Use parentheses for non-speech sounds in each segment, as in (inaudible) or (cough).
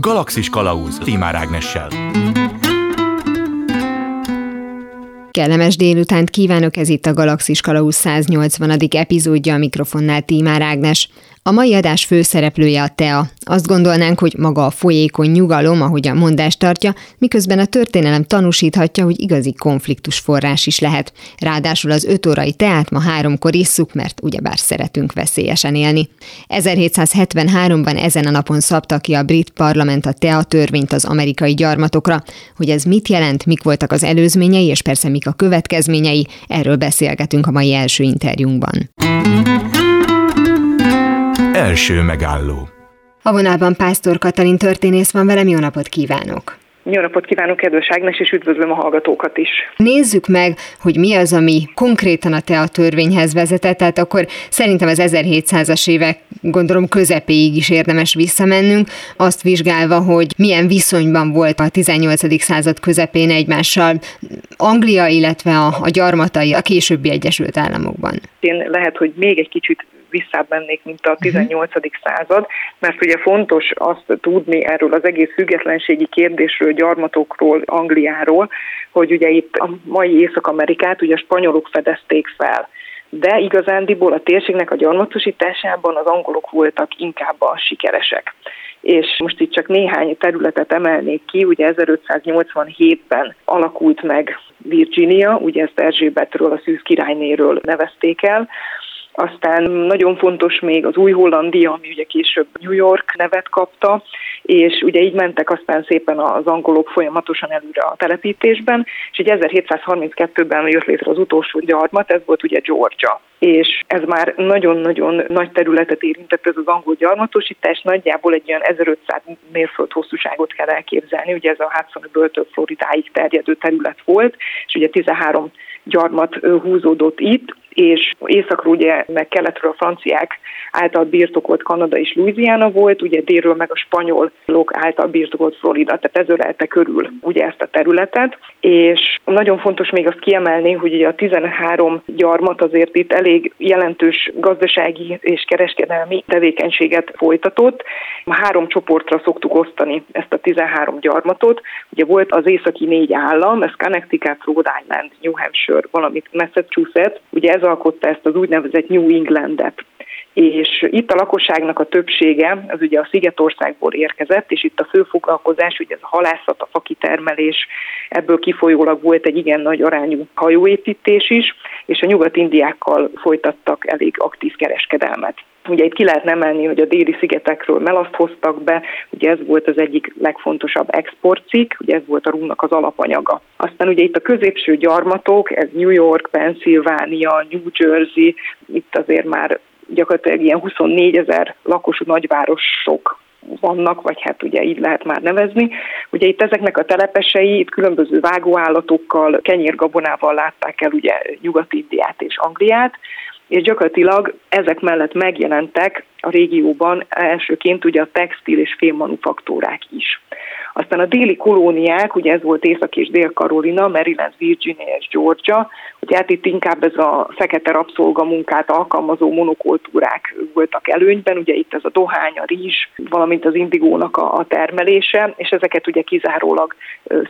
Galaxis Kalauz Timár Ágnessel. Kellemes délutánt kívánok, ez itt a Galaxis Kalauz 180. epizódja a mikrofonnál Tímár Ágnes. A mai adás főszereplője a TEA. Azt gondolnánk, hogy maga a folyékony nyugalom, ahogy a mondás tartja, miközben a történelem tanúsíthatja, hogy igazi konfliktus forrás is lehet. Ráadásul az öt órai teát ma háromkor isszuk, mert ugyebár szeretünk veszélyesen élni. 1773-ban ezen a napon szabta ki a brit parlament a TEA törvényt az amerikai gyarmatokra. Hogy ez mit jelent, mik voltak az előzményei, és persze mik a következményei, erről beszélgetünk a mai első interjúnkban. Első megálló. A vonalban Pásztor Katalin történész van velem, jó napot kívánok! Jó napot kívánok, kedves Ágnes, és üdvözlöm a hallgatókat is. Nézzük meg, hogy mi az, ami konkrétan a TEA törvényhez vezetett, tehát akkor szerintem az 1700-as évek, gondolom közepéig is érdemes visszamennünk, azt vizsgálva, hogy milyen viszonyban volt a 18. század közepén egymással Anglia, illetve a, a gyarmatai a későbbi Egyesült Államokban. Én lehet, hogy még egy kicsit visszább mennék, mint a 18. Mhm. század, mert ugye fontos azt tudni erről az egész függetlenségi kérdésről, gyarmatokról, Angliáról, hogy ugye itt a mai Észak-Amerikát ugye a spanyolok fedezték fel de igazándiból a térségnek a gyarmatosításában az angolok voltak inkább a sikeresek. És most itt csak néhány területet emelnék ki, ugye 1587-ben alakult meg Virginia, ugye ezt Erzsébetről, a szűz királynéről nevezték el, aztán nagyon fontos még az új Hollandia, ami ugye később New York nevet kapta, és ugye így mentek aztán szépen az angolok folyamatosan előre a telepítésben, és így 1732-ben jött létre az utolsó gyarmat, ez volt ugye Georgia. És ez már nagyon-nagyon nagy területet érintett ez az angol gyarmatosítás, nagyjából egy olyan 1500 mérföld hosszúságot kell elképzelni, ugye ez a Hudson böltől Floridáig terjedő terület volt, és ugye 13 gyarmat húzódott itt, és északról ugye meg keletről a franciák által birtokolt Kanada és Louisiana volt, ugye délről meg a spanyolok által birtokolt Florida, tehát ez ölelte körül ugye ezt a területet, és nagyon fontos még azt kiemelni, hogy ugye a 13 gyarmat azért itt elég jelentős gazdasági és kereskedelmi tevékenységet folytatott. Három csoportra szoktuk osztani ezt a 13 gyarmatot. Ugye volt az északi négy állam, ez Connecticut, Rhode Island, New Hampshire, valamint Massachusetts, ugye ez alkotta ezt az úgynevezett New Englandet és itt a lakosságnak a többsége az ugye a Szigetországból érkezett, és itt a fő foglalkozás ugye ez a halászat, a fakitermelés, ebből kifolyólag volt egy igen nagy arányú hajóépítés is, és a nyugat-indiákkal folytattak elég aktív kereskedelmet. Ugye itt ki lehet emelni, hogy a déli szigetekről melaszt hoztak be, ugye ez volt az egyik legfontosabb exportcikk, ugye ez volt a rúnak az alapanyaga. Aztán ugye itt a középső gyarmatok, ez New York, Pennsylvania, New Jersey, itt azért már gyakorlatilag ilyen 24 ezer lakosú nagyvárosok vannak, vagy hát ugye így lehet már nevezni. Ugye itt ezeknek a telepesei itt különböző vágóállatokkal, kenyérgabonával látták el ugye Nyugat-Indiát és Angliát, és gyakorlatilag ezek mellett megjelentek a régióban elsőként ugye a textil és félmanufaktúrák is. Aztán a déli kolóniák, ugye ez volt Észak és Dél-Karolina, Maryland, Virginia és Georgia, ugye hát itt inkább ez a fekete rabszolgamunkát alkalmazó monokultúrák voltak előnyben, ugye itt ez a dohány, a rizs, valamint az indigónak a termelése, és ezeket ugye kizárólag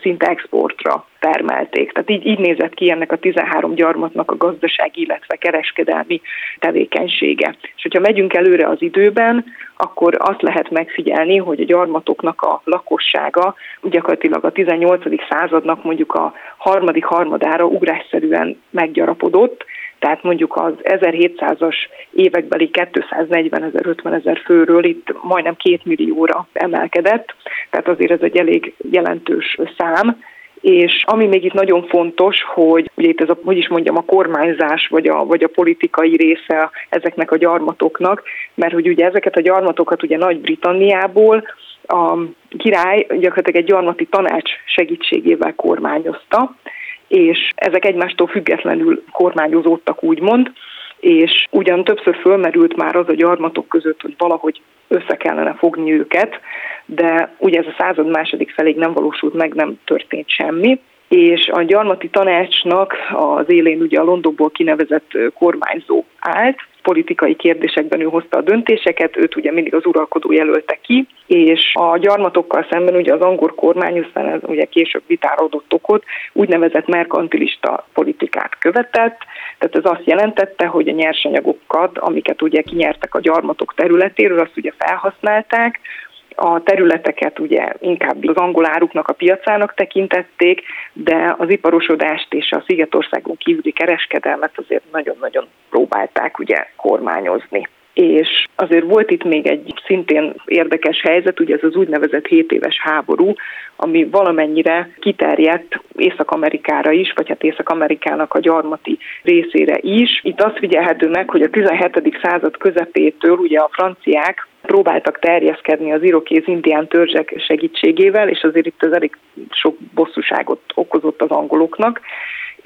szinte exportra termelték. Tehát így, így nézett ki ennek a 13 gyarmatnak a gazdasági, illetve kereskedelmi tevékenysége. És hogyha megyünk előre az időben, akkor azt lehet megfigyelni, hogy a gyarmatoknak a lakossága gyakorlatilag a 18. századnak mondjuk a harmadik harmadára ugrásszerűen meggyarapodott, tehát mondjuk az 1700-as évekbeli 240 ezer, 50 ezer főről itt majdnem két millióra emelkedett, tehát azért ez egy elég jelentős szám, és ami még itt nagyon fontos, hogy ugye itt ez a, hogy is mondjam, a kormányzás vagy a, vagy a politikai része ezeknek a gyarmatoknak, mert hogy ugye ezeket a gyarmatokat ugye Nagy-Britanniából a király gyakorlatilag egy gyarmati tanács segítségével kormányozta, és ezek egymástól függetlenül kormányozódtak, úgymond, és ugyan többször fölmerült már az a gyarmatok között, hogy valahogy össze kellene fogni őket, de ugye ez a század második feléig nem valósult meg, nem történt semmi, és a gyarmati tanácsnak az élén ugye a Londonból kinevezett kormányzó állt, politikai kérdésekben ő hozta a döntéseket, őt ugye mindig az uralkodó jelölte ki, és a gyarmatokkal szemben ugye az angol kormány, aztán ez ugye később vitára adott okot, úgynevezett merkantilista politikát követett, tehát ez azt jelentette, hogy a nyersanyagokat, amiket ugye kinyertek a gyarmatok területéről, azt ugye felhasználták, a területeket ugye inkább az angol áruknak a piacának tekintették, de az iparosodást és a Szigetországon kívüli kereskedelmet azért nagyon-nagyon próbálták ugye kormányozni és azért volt itt még egy szintén érdekes helyzet, ugye ez az úgynevezett 7 éves háború, ami valamennyire kiterjedt Észak-Amerikára is, vagy hát Észak-Amerikának a gyarmati részére is. Itt azt figyelhető meg, hogy a 17. század közepétől ugye a franciák próbáltak terjeszkedni az irokéz indián törzsek segítségével, és azért itt ez elég sok bosszúságot okozott az angoloknak,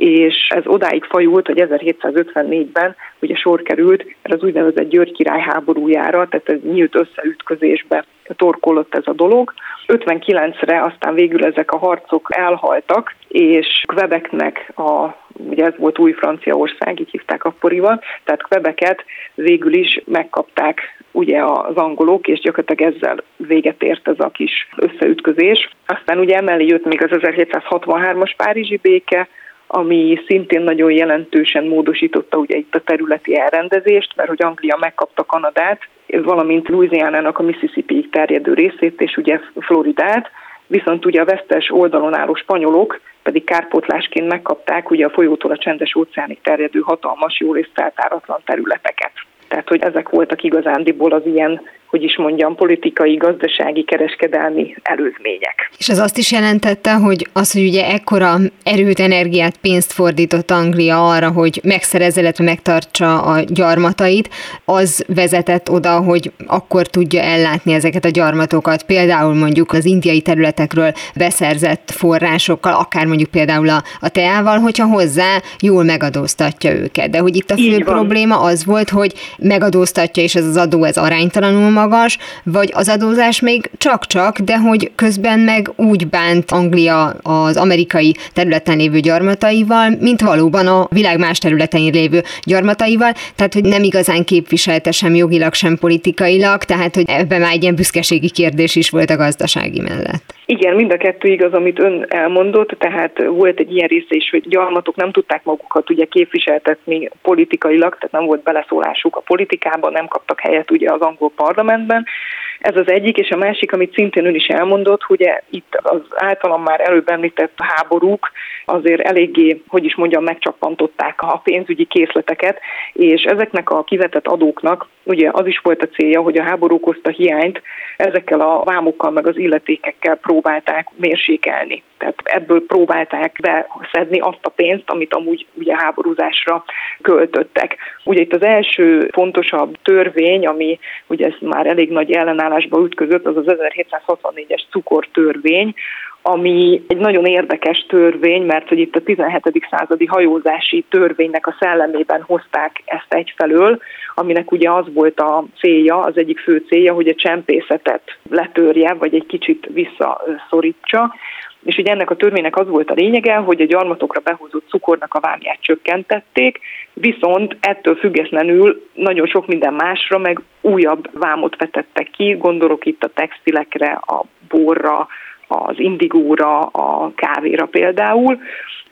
és ez odáig fajult, hogy 1754-ben ugye sor került ez az úgynevezett György király háborújára, tehát ez nyílt összeütközésbe torkolott ez a dolog. 59-re aztán végül ezek a harcok elhaltak, és Quebecnek a ugye ez volt új Franciaország, így hívták akkoriban, tehát Quebeket végül is megkapták ugye az angolok, és gyakorlatilag ezzel véget ért ez a kis összeütközés. Aztán ugye emellé jött még az 1763-as Párizsi béke, ami szintén nagyon jelentősen módosította ugye itt a területi elrendezést, mert hogy Anglia megkapta Kanadát, valamint Louisiana-nak a Mississippi-ig terjedő részét, és ugye Floridát, viszont ugye a vesztes oldalon álló spanyolok pedig kárpótlásként megkapták ugye a folyótól a csendes óceánig terjedő hatalmas, jól és feltáratlan területeket. Tehát, hogy ezek voltak igazándiból az ilyen hogy is mondjam, politikai, gazdasági, kereskedelmi előzmények. És ez azt is jelentette, hogy az, hogy ugye ekkora erőt, energiát, pénzt fordított Anglia arra, hogy megszerezze, illetve megtartsa a gyarmatait, az vezetett oda, hogy akkor tudja ellátni ezeket a gyarmatokat, például mondjuk az indiai területekről beszerzett forrásokkal, akár mondjuk például a, a teával, hogyha hozzá jól megadóztatja őket. De hogy itt a fő probléma az volt, hogy megadóztatja, és ez az adó ez aránytalanul magas, vagy az adózás még csak-csak, de hogy közben meg úgy bánt Anglia az amerikai területen lévő gyarmataival, mint valóban a világ más területein lévő gyarmataival, tehát hogy nem igazán képviselte sem jogilag, sem politikailag, tehát hogy ebben már egy ilyen büszkeségi kérdés is volt a gazdasági mellett. Igen, mind a kettő igaz, amit ön elmondott, tehát volt egy ilyen része is, hogy gyarmatok nem tudták magukat ugye képviseltetni politikailag, tehát nem volt beleszólásuk a politikában, nem kaptak helyet ugye az angol parlamentben. Ez az egyik, és a másik, amit szintén ön is elmondott, hogy itt az általam már előbb említett háborúk azért eléggé, hogy is mondjam, megcsappantották a pénzügyi készleteket, és ezeknek a kivetett adóknak ugye az is volt a célja, hogy a háború okozta hiányt ezekkel a vámokkal meg az illetékekkel próbálták mérsékelni. Tehát ebből próbálták beszedni azt a pénzt, amit amúgy ugye háborúzásra költöttek. Ugye itt az első fontosabb törvény, ami ugye ez már elég nagy ellenállásba ütközött, az az 1764-es cukortörvény, ami egy nagyon érdekes törvény, mert hogy itt a 17. századi hajózási törvénynek a szellemében hozták ezt egyfelől, aminek ugye az volt a célja, az egyik fő célja, hogy a csempészetet letörje, vagy egy kicsit visszaszorítsa. És ugye ennek a törvénynek az volt a lényege, hogy a gyarmatokra behozott cukornak a vámját csökkentették, viszont ettől függetlenül nagyon sok minden másra meg újabb vámot vetettek ki, gondolok itt a textilekre, a borra, az indigóra, a kávéra például,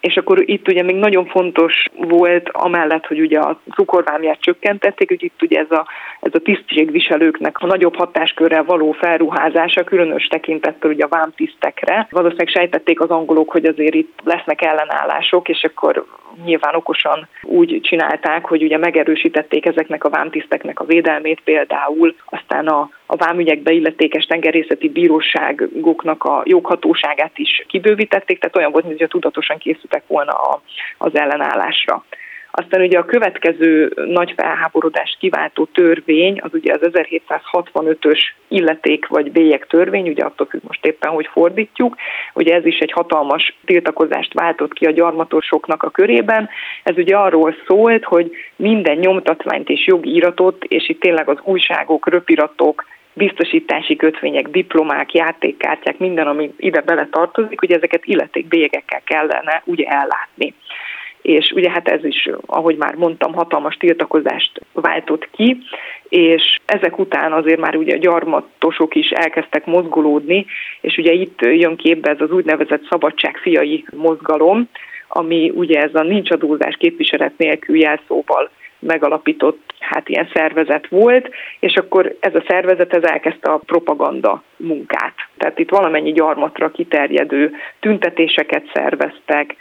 és akkor itt ugye még nagyon fontos volt, amellett, hogy ugye a cukorvámját csökkentették, hogy itt ugye ez a, ez a tisztségviselőknek a nagyobb hatáskörrel való felruházása, különös tekintettel ugye a vámtisztekre. Valószínűleg sejtették az angolok, hogy azért itt lesznek ellenállások, és akkor nyilván okosan úgy csinálták, hogy ugye megerősítették ezeknek a vámtiszteknek a védelmét például, aztán a, a vámügyekbe illetékes tengerészeti bíróságoknak a joghatóságát is kibővítették, tehát olyan volt, mintha tudatosan készültek volna a, az ellenállásra. Aztán ugye a következő nagy felháborodást kiváltó törvény, az ugye az 1765-ös illeték vagy bélyek törvény, ugye attól függ most éppen, hogy fordítjuk, ugye ez is egy hatalmas tiltakozást váltott ki a gyarmatosoknak a körében. Ez ugye arról szólt, hogy minden nyomtatványt és jogi iratot, és itt tényleg az újságok, röpiratok, biztosítási kötvények, diplomák, játékkártyák, minden, ami ide bele tartozik, hogy ezeket illetékbélyegekkel kellene ugye ellátni. És ugye hát ez is, ahogy már mondtam, hatalmas tiltakozást váltott ki, és ezek után azért már ugye a gyarmatosok is elkezdtek mozgolódni, és ugye itt jön képbe ez az úgynevezett szabadságfiai mozgalom, ami ugye ez a nincs adózás képviselet nélkül jelszóval megalapított hát ilyen szervezet volt, és akkor ez a szervezet ez elkezdte a propaganda munkát. Tehát itt valamennyi gyarmatra kiterjedő tüntetéseket szerveztek,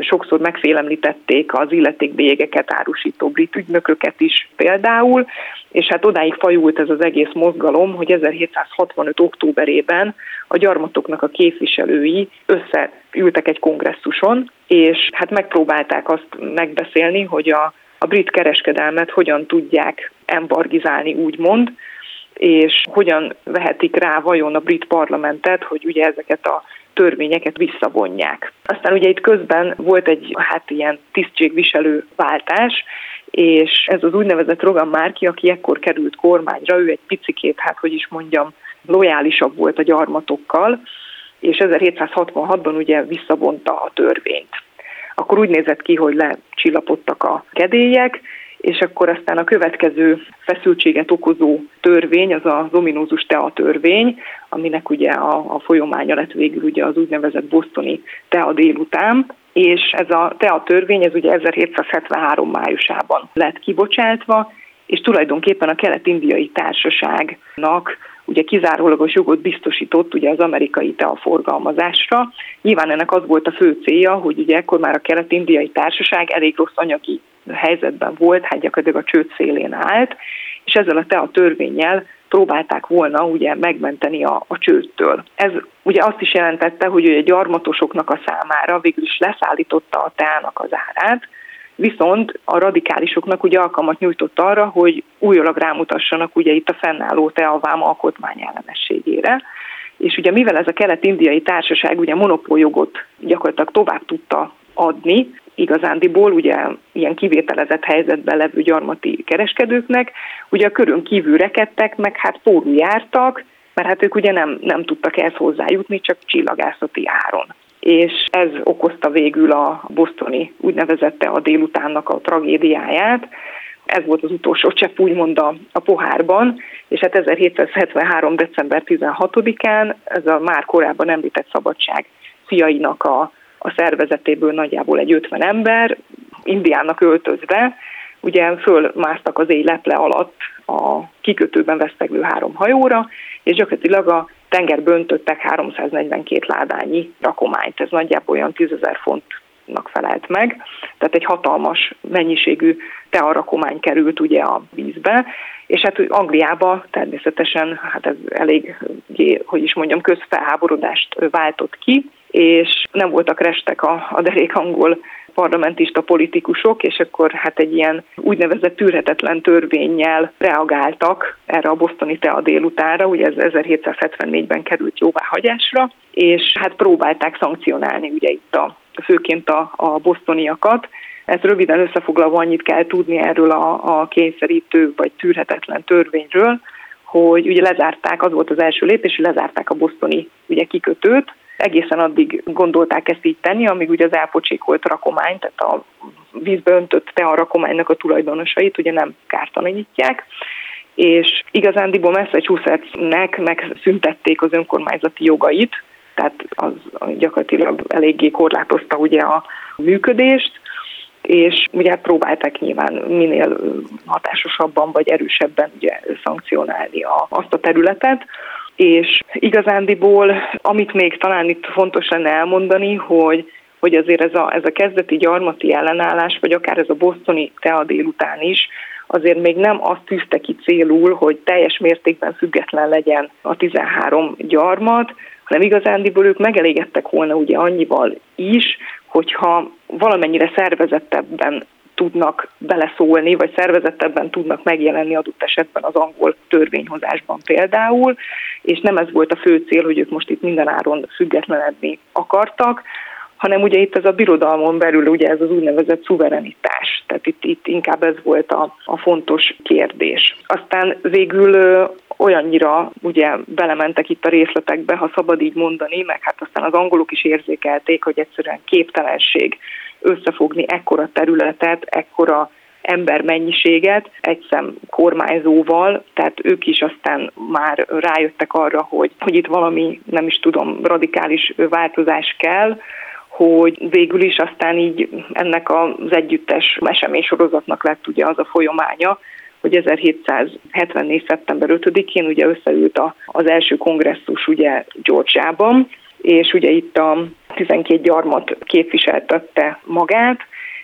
sokszor megfélemlítették az illetékbélyegeket árusító brit ügynököket is például, és hát odáig fajult ez az egész mozgalom, hogy 1765. októberében a gyarmatoknak a képviselői összeültek egy kongresszuson, és hát megpróbálták azt megbeszélni, hogy a, a brit kereskedelmet hogyan tudják embargizálni, úgymond, és hogyan vehetik rá vajon a brit parlamentet, hogy ugye ezeket a törvényeket visszavonják. Aztán ugye itt közben volt egy hát ilyen tisztségviselő váltás, és ez az úgynevezett Rogan Márki, aki ekkor került kormányra, ő egy picikét, hát hogy is mondjam, lojálisabb volt a gyarmatokkal, és 1766-ban ugye visszavonta a törvényt. Akkor úgy nézett ki, hogy lecsillapodtak a kedélyek, és akkor aztán a következő feszültséget okozó törvény, az az ominózus TEA törvény, aminek ugye a, a folyamánya lett végül ugye az úgynevezett bosztoni TEA délután, és ez a TEA törvény, ez ugye 1773 májusában lett kibocsátva, és tulajdonképpen a kelet-indiai társaságnak ugye kizárólagos jogot biztosított ugye az amerikai tea forgalmazásra. Nyilván ennek az volt a fő célja, hogy ugye ekkor már a kelet-indiai társaság elég rossz anyagi helyzetben volt, hát gyakorlatilag a csőd szélén állt, és ezzel a tea törvényel próbálták volna ugye megmenteni a, a csőttől. Ez ugye azt is jelentette, hogy a gyarmatosoknak a számára végül is leszállította a teának az árát, viszont a radikálisoknak ugye alkalmat nyújtott arra, hogy újólag rámutassanak ugye itt a fennálló teavám alkotmány ellenességére. És ugye mivel ez a kelet-indiai társaság ugye monopóljogot gyakorlatilag tovább tudta adni, igazándiból ugye ilyen kivételezett helyzetben levő gyarmati kereskedőknek, ugye a körön kívül rekedtek, meg hát forró jártak, mert hát ők ugye nem, nem tudtak ezt hozzájutni, csak csillagászati áron és ez okozta végül a bosztoni úgynevezette a délutánnak a tragédiáját. Ez volt az utolsó csepp úgymond a, a pohárban, és hát 1773. december 16-án ez a már korábban említett szabadság fiainak a, a szervezetéből nagyjából egy 50 ember, indiának öltözve, ugye fölmásztak az éj leple alatt a kikötőben veszteglő három hajóra, és gyakorlatilag a tengerbe öntöttek 342 ládányi rakományt, ez nagyjából olyan 10 ezer fontnak felelt meg, tehát egy hatalmas mennyiségű tearakomány került ugye a vízbe, és hát Angliába természetesen hát ez elég, hogy is mondjam, közfelháborodást váltott ki, és nem voltak restek a, a derék angol parlamentista politikusok, és akkor hát egy ilyen úgynevezett tűrhetetlen törvényjel reagáltak erre a bosztoni tea délutára, ugye ez 1774-ben került jóváhagyásra, és hát próbálták szankcionálni ugye itt a, főként a, a bosztoniakat, ezt röviden összefoglalva annyit kell tudni erről a, a kényszerítő vagy tűrhetetlen törvényről, hogy ugye lezárták, az volt az első lépés, hogy lezárták a bosztoni ugye kikötőt, egészen addig gondolták ezt így tenni, amíg ugye az elpocsékolt rakomány, tehát a vízbe öntött tea rakománynak a tulajdonosait ugye nem kártalanítják, és igazándiból Massachusettsnek megszüntették az önkormányzati jogait, tehát az gyakorlatilag eléggé korlátozta ugye a működést, és ugye hát próbálták nyilván minél hatásosabban vagy erősebben ugye szankcionálni a, azt a területet, és igazándiból, amit még talán itt fontos lenne elmondani, hogy hogy azért ez a, ez a kezdeti gyarmati ellenállás, vagy akár ez a bosztoni tea délután is, azért még nem azt tűzte ki célul, hogy teljes mértékben független legyen a 13 gyarmat, hanem igazándiból ők megelégedtek volna ugye annyival is, hogyha valamennyire szervezettebben tudnak beleszólni, vagy szervezettebben tudnak megjelenni adott esetben az angol törvényhozásban például, és nem ez volt a fő cél, hogy ők most itt mindenáron függetlenedni akartak, hanem ugye itt ez a birodalmon belül ugye ez az úgynevezett szuverenitás, tehát itt, itt inkább ez volt a, a fontos kérdés. Aztán végül olyannyira ugye belementek itt a részletekbe, ha szabad így mondani, meg hát aztán az angolok is érzékelték, hogy egyszerűen képtelenség összefogni ekkora területet, ekkora embermennyiséget egy szem kormányzóval, tehát ők is aztán már rájöttek arra, hogy, hogy itt valami, nem is tudom, radikális változás kell, hogy végül is aztán így ennek az együttes eseménysorozatnak lett ugye az a folyamánya, hogy 1774. szeptember 5-én ugye összeült a, az első kongresszus ugye Georgiában, és ugye itt a 12 gyarmat képviseltette magát,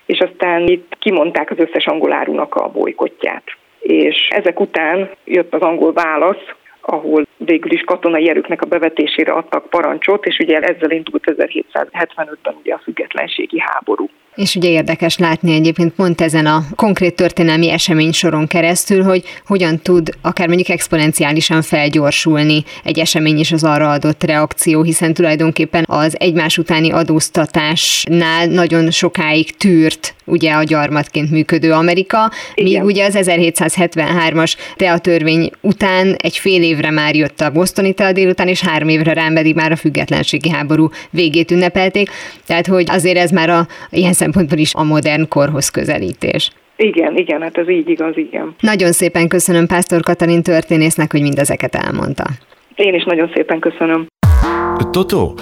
és aztán itt kimondták az összes angol árunak a bolykotját. És ezek után jött az angol válasz, ahol végül is katonai erőknek a bevetésére adtak parancsot, és ugye ezzel indult 1775-ben ugye a függetlenségi háború. És ugye érdekes látni egyébként pont ezen a konkrét történelmi esemény soron keresztül, hogy hogyan tud akár mondjuk exponenciálisan felgyorsulni egy esemény és az arra adott reakció, hiszen tulajdonképpen az egymás utáni adóztatásnál nagyon sokáig tűrt ugye a gyarmatként működő Amerika, Igen. míg ugye az 1773-as teatörvény után egy fél évre már jött a bosztoni tea délután, és három évre rám pedig már a függetlenségi háború végét ünnepelték. Tehát, hogy azért ez már a ilyen szempontból is a modern korhoz közelítés. Igen, igen, hát ez így igaz, igen. Nagyon szépen köszönöm Pásztor Katalin történésznek, hogy mindezeket elmondta. Én is nagyon szépen köszönöm. Totó,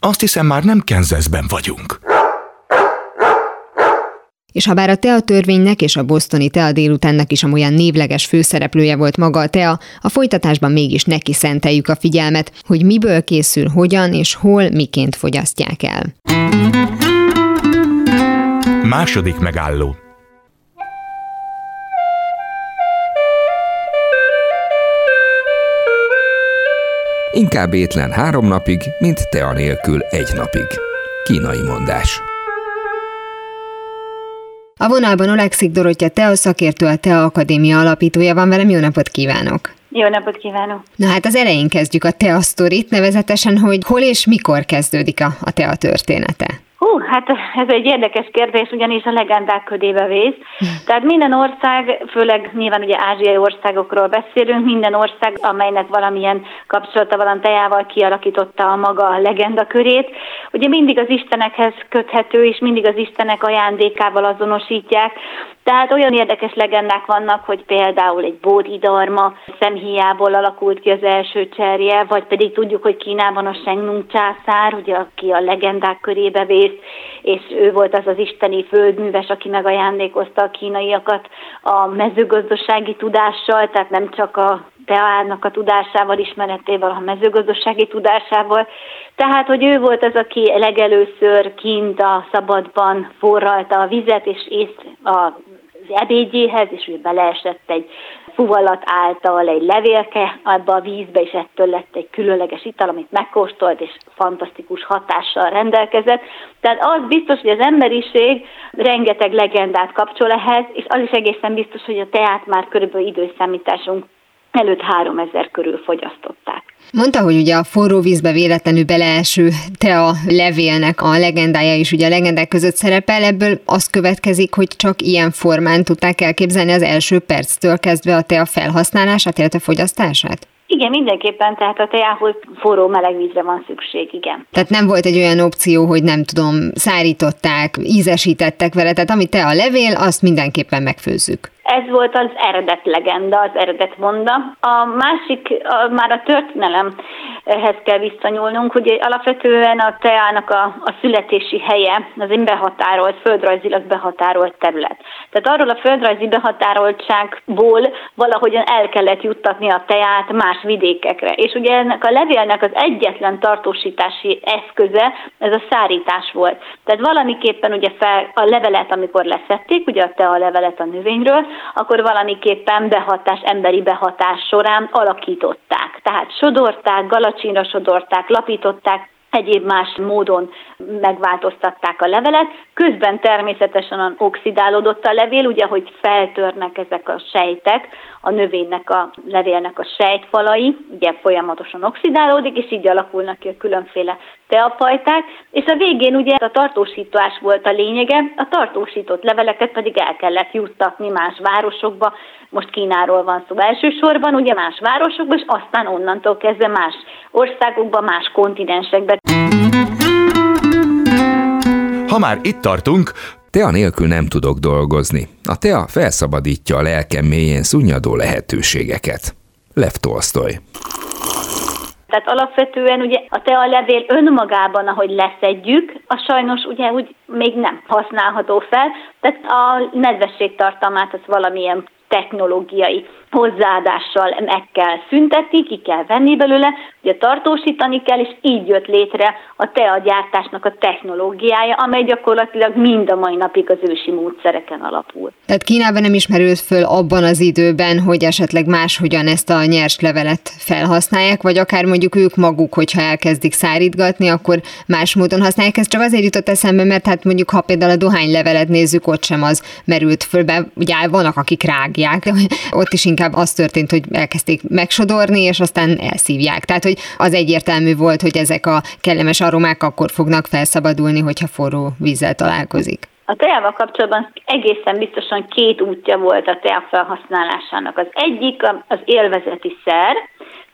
azt hiszem már nem Kenzeszben vagyunk. És ha bár a TEA törvénynek és a bosztoni TEA délutánnak is amolyan névleges főszereplője volt maga a TEA, a folytatásban mégis neki szenteljük a figyelmet, hogy miből készül, hogyan és hol miként fogyasztják el. Második megálló Inkább étlen három napig, mint tea nélkül egy napig. Kínai mondás. A vonalban Olekszik Dorottya Tea szakértő, a Tea Akadémia alapítója van velem. Jó napot kívánok! Jó napot kívánok! Na hát az elején kezdjük a Tea sztorit, nevezetesen, hogy hol és mikor kezdődik a, a Tea története. Hú, hát ez egy érdekes kérdés, ugyanis a legendák ködébe vész. Tehát minden ország, főleg nyilván ugye ázsiai országokról beszélünk, minden ország, amelynek valamilyen kapcsolata van tejával kialakította a maga legenda körét. Ugye mindig az istenekhez köthető, és mindig az istenek ajándékával azonosítják. Tehát olyan érdekes legendák vannak, hogy például egy bódidarma szemhiából alakult ki az első cserje, vagy pedig tudjuk, hogy Kínában a Shengnung császár, ugye, aki a legendák körébe vész, és ő volt az az isteni földműves, aki megajándékozta a kínaiakat a mezőgazdasági tudással, tehát nem csak a teának a tudásával, ismeretével, a mezőgazdasági tudásával. Tehát, hogy ő volt az, aki legelőször kint a szabadban forralta a vizet, és észt a ebédjéhez, és ugye beleesett egy fuvalat által egy levélke abba a vízbe, és ettől lett egy különleges ital, amit megkóstolt, és fantasztikus hatással rendelkezett. Tehát az biztos, hogy az emberiség rengeteg legendát kapcsol ehhez, és az is egészen biztos, hogy a teát már körülbelül időszámításunk előtt 3000 körül fogyasztották. Mondta, hogy ugye a forró vízbe véletlenül beleeső tea levélnek a legendája is ugye a legendák között szerepel, ebből az következik, hogy csak ilyen formán tudták elképzelni az első perctől kezdve a tea felhasználását, illetve fogyasztását? Igen, mindenképpen, tehát a teához forró meleg vízre van szükség, igen. Tehát nem volt egy olyan opció, hogy nem tudom, szárították, ízesítettek vele, tehát amit te a levél, azt mindenképpen megfőzzük. Ez volt az eredet legenda, az eredet monda. A másik, a, már a történelemhez kell visszanyúlnunk, hogy alapvetően a teának a, a születési helye az egy behatárolt, földrajzilag behatárolt terület. Tehát arról a földrajzi behatároltságból valahogyan el kellett juttatni a teát más vidékekre. És ugye ennek a levélnek az egyetlen tartósítási eszköze ez a szárítás volt. Tehát valamiképpen ugye fel a levelet, amikor leszették, ugye a tea levelet a növényről, akkor valamiképpen behatás, emberi behatás során alakították. Tehát sodorták, galacsínra sodorták, lapították, egyéb más módon megváltoztatták a levelet. Közben természetesen oxidálódott a levél, ugye, hogy feltörnek ezek a sejtek, a növénynek a levélnek a sejtfalai, ugye folyamatosan oxidálódik, és így alakulnak ki a különféle teafajták, és a végén ugye a tartósítás volt a lényege, a tartósított leveleket pedig el kellett juttatni más városokba, most Kínáról van szó elsősorban, ugye más városokban, és aztán onnantól kezdve más országokban, más kontinensekben. Ha már itt tartunk, Tea nélkül nem tudok dolgozni. A tea felszabadítja a lelkem mélyén szunnyadó lehetőségeket. Lev Tolstoy. Tehát alapvetően ugye a tea levél önmagában, ahogy leszedjük, a sajnos ugye úgy még nem használható fel, tehát a nedvesség tartalmát az valamilyen technológiai hozzáadással meg kell szüntetni, ki kell venni belőle, ugye tartósítani kell, és így jött létre a teagyártásnak a technológiája, amely gyakorlatilag mind a mai napig az ősi módszereken alapul. Tehát Kínában nem ismerült föl abban az időben, hogy esetleg máshogyan ezt a nyers levelet felhasználják, vagy akár mondjuk ők maguk, hogyha elkezdik szárítgatni, akkor más módon használják. Ez csak azért jutott eszembe, mert hát mondjuk ha például a dohánylevelet nézzük, ott sem az merült föl, be, ugye vannak, akik rágják, ott is inkább az történt, hogy elkezdték megsodorni, és aztán elszívják. Tehát, hogy az egyértelmű volt, hogy ezek a kellemes aromák akkor fognak felszabadulni, hogyha forró vízzel találkozik. A teával kapcsolatban egészen biztosan két útja volt a tea felhasználásának. Az egyik az élvezeti szer,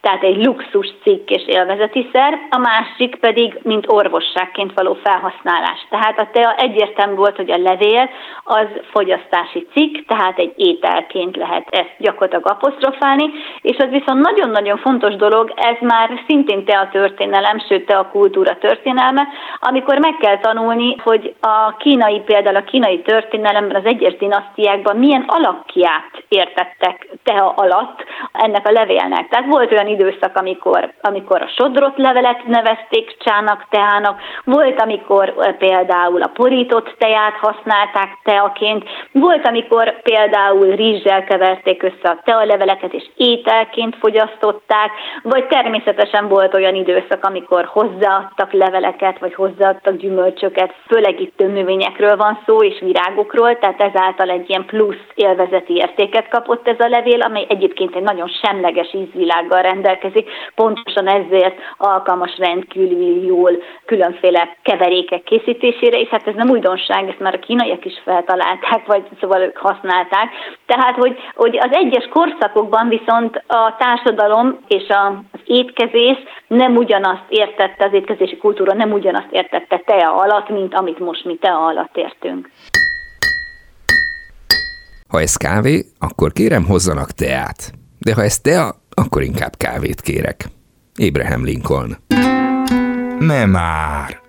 tehát egy luxus cikk és élvezeti szer, a másik pedig, mint orvosságként való felhasználás. Tehát a tea egyértelmű volt, hogy a levél az fogyasztási cikk, tehát egy ételként lehet ezt gyakorlatilag apostrofálni, és az viszont nagyon-nagyon fontos dolog, ez már szintén tea történelem, sőt tea kultúra történelme, amikor meg kell tanulni, hogy a kínai, például a kínai történelemben az egyes dinasztiákban milyen alakját értettek tea alatt ennek a levélnek. Tehát volt olyan időszak, amikor, amikor a sodrott levelet nevezték csának, teának, volt, amikor például a porított teát használták teaként, volt, amikor például rizssel keverték össze a tealeveleket és ételként fogyasztották, vagy természetesen volt olyan időszak, amikor hozzáadtak leveleket, vagy hozzáadtak gyümölcsöket, főleg itt növényekről van szó, és virágokról, tehát ezáltal egy ilyen plusz élvezeti értéket kapott ez a levél, amely egyébként egy nagyon semleges ízvilággal rendelkezik, pontosan ezért alkalmas rendkívül jól különféle keverékek készítésére, és hát ez nem újdonság, ezt már a kínaiak is feltalálták, vagy szóval ők használták. Tehát, hogy, hogy az egyes korszakokban viszont a társadalom és a, az étkezés nem ugyanazt értette, az étkezési kultúra nem ugyanazt értette tea alatt, mint amit most mi tea alatt értünk. Ha ez kávé, akkor kérem hozzanak teát. De ha ez tea, akkor inkább kávét kérek. Abraham Lincoln. nem már.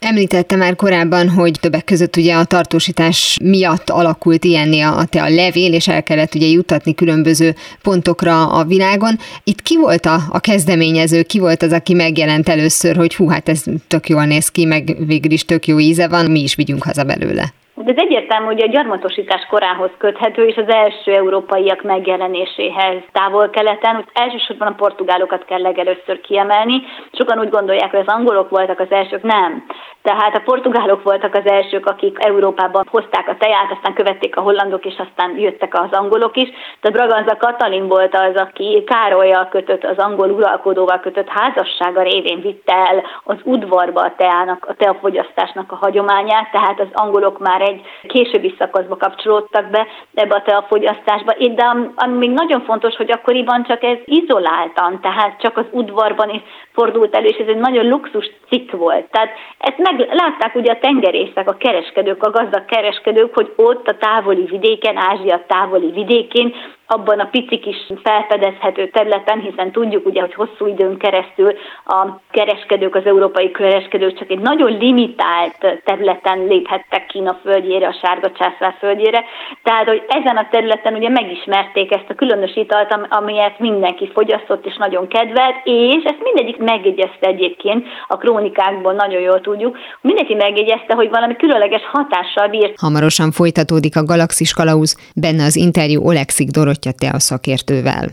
Említette már korábban, hogy többek között ugye a tartósítás miatt alakult ilyenné a te a levél, és el kellett ugye jutatni különböző pontokra a világon. Itt ki volt a, a kezdeményező, ki volt az, aki megjelent először, hogy hú, hát ez tök jól néz ki, meg végül is tök jó íze van, mi is vigyünk haza belőle. De ez egyértelmű, hogy a gyarmatosítás korához köthető, és az első európaiak megjelenéséhez távol-keleten, hogy elsősorban a portugálokat kell legelőször kiemelni. Sokan úgy gondolják, hogy az angolok voltak az elsők, nem. Tehát a portugálok voltak az elsők, akik Európában hozták a teját, aztán követték a hollandok, és aztán jöttek az angolok is. Tehát Braganza Katalin volt az, aki Károlyjal kötött, az angol uralkodóval kötött házassága révén vitte el az udvarba a teának, a teafogyasztásnak a hagyományát, tehát az angolok már egy későbbi szakaszba kapcsolódtak be ebbe a teafogyasztásba. De ami még nagyon fontos, hogy akkoriban csak ez izoláltan, tehát csak az udvarban is fordult elő, és ez egy nagyon luxus cikk volt. Tehát ezt meg látták ugye a tengerészek, a kereskedők, a gazdag kereskedők, hogy ott a távoli vidéken, Ázsia távoli vidékén abban a pici kis felfedezhető területen, hiszen tudjuk ugye, hogy hosszú időn keresztül a kereskedők, az európai kereskedők csak egy nagyon limitált területen léphettek Kína földjére, a sárga császár földjére. Tehát, hogy ezen a területen ugye megismerték ezt a különös italt, amelyet mindenki fogyasztott és nagyon kedvelt, és ezt mindegyik megjegyezte egyébként, a krónikákból nagyon jól tudjuk, mindenki megjegyezte, hogy valami különleges hatással bírt. Hamarosan folytatódik a Galaxis Kalauz, benne az interjú Oleksik Dorot te a szakértővel.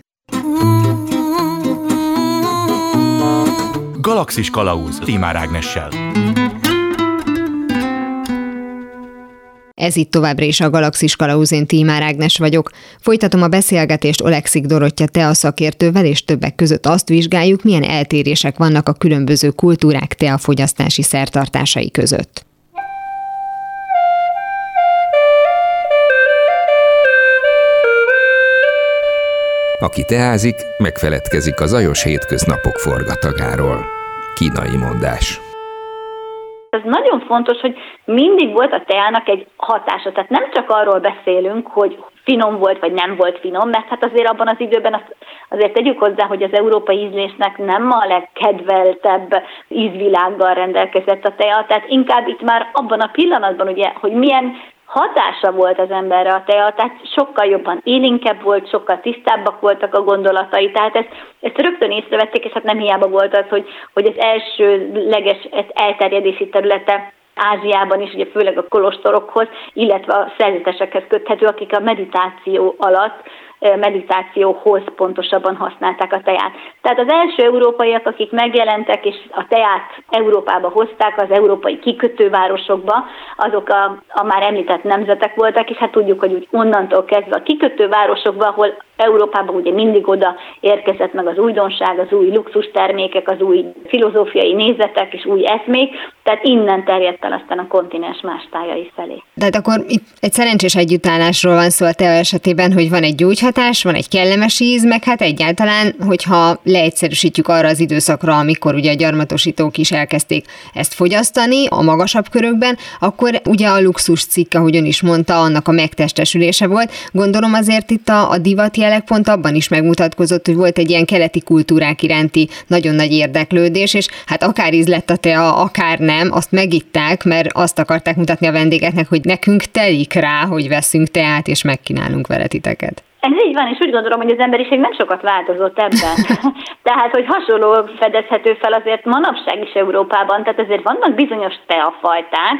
Galaxis Kalauz Timár Ágnessel. Ez itt továbbra is a Galaxis Kalauzén Tímár Ágnes vagyok. Folytatom a beszélgetést Olekszik Dorottya te a szakértővel, és többek között azt vizsgáljuk, milyen eltérések vannak a különböző kultúrák teafogyasztási szertartásai között. Aki teázik, megfeledkezik a zajos hétköznapok forgatagáról. Kínai mondás. Ez nagyon fontos, hogy mindig volt a teának egy hatása. Tehát nem csak arról beszélünk, hogy finom volt, vagy nem volt finom, mert hát azért abban az időben azt azért tegyük hozzá, hogy az európai ízlésnek nem a legkedveltebb ízvilággal rendelkezett a tea, tehát inkább itt már abban a pillanatban, ugye, hogy milyen hatása volt az emberre a tea, tehát sokkal jobban élinkebb volt, sokkal tisztábbak voltak a gondolatai, tehát ezt, ezt rögtön észrevették, és hát nem hiába volt az, hogy, hogy az elsőleges elterjedési területe Ázsiában is, ugye főleg a kolostorokhoz, illetve a szerzetesekhez köthető, akik a meditáció alatt meditációhoz pontosabban használták a teát. Tehát az első európaiak, akik megjelentek és a teát Európába hozták, az európai kikötővárosokba, azok a, a már említett nemzetek voltak, és hát tudjuk, hogy úgy onnantól kezdve a kikötővárosokba, ahol Európában ugye mindig oda érkezett meg az újdonság, az új luxus termékek, az új filozófiai nézetek és új eszmék, tehát innen terjedt el aztán a kontinens más tájai felé. Tehát akkor itt egy szerencsés együttállásról van szó a TEA esetében, hogy van egy gyógyhatás, van egy kellemes íz, meg hát egyáltalán, hogyha leegyszerűsítjük arra az időszakra, amikor ugye a gyarmatosítók is elkezdték ezt fogyasztani a magasabb körökben, akkor ugye a luxus cikk, ahogy ön is mondta, annak a megtestesülése volt. Gondolom azért itt a, a divat jelek pont abban is megmutatkozott, hogy volt egy ilyen keleti kultúrák iránti nagyon nagy érdeklődés, és hát akár íz lett a tea, akár nem, azt megitták, mert azt akarták mutatni a vendégeknek, hogy nekünk telik rá, hogy veszünk teát, és megkínálunk vele titeket. Ez így van, és úgy gondolom, hogy az emberiség nem sokat változott ebben. (laughs) tehát, hogy hasonló fedezhető fel azért manapság is Európában, tehát azért vannak bizonyos teafajták,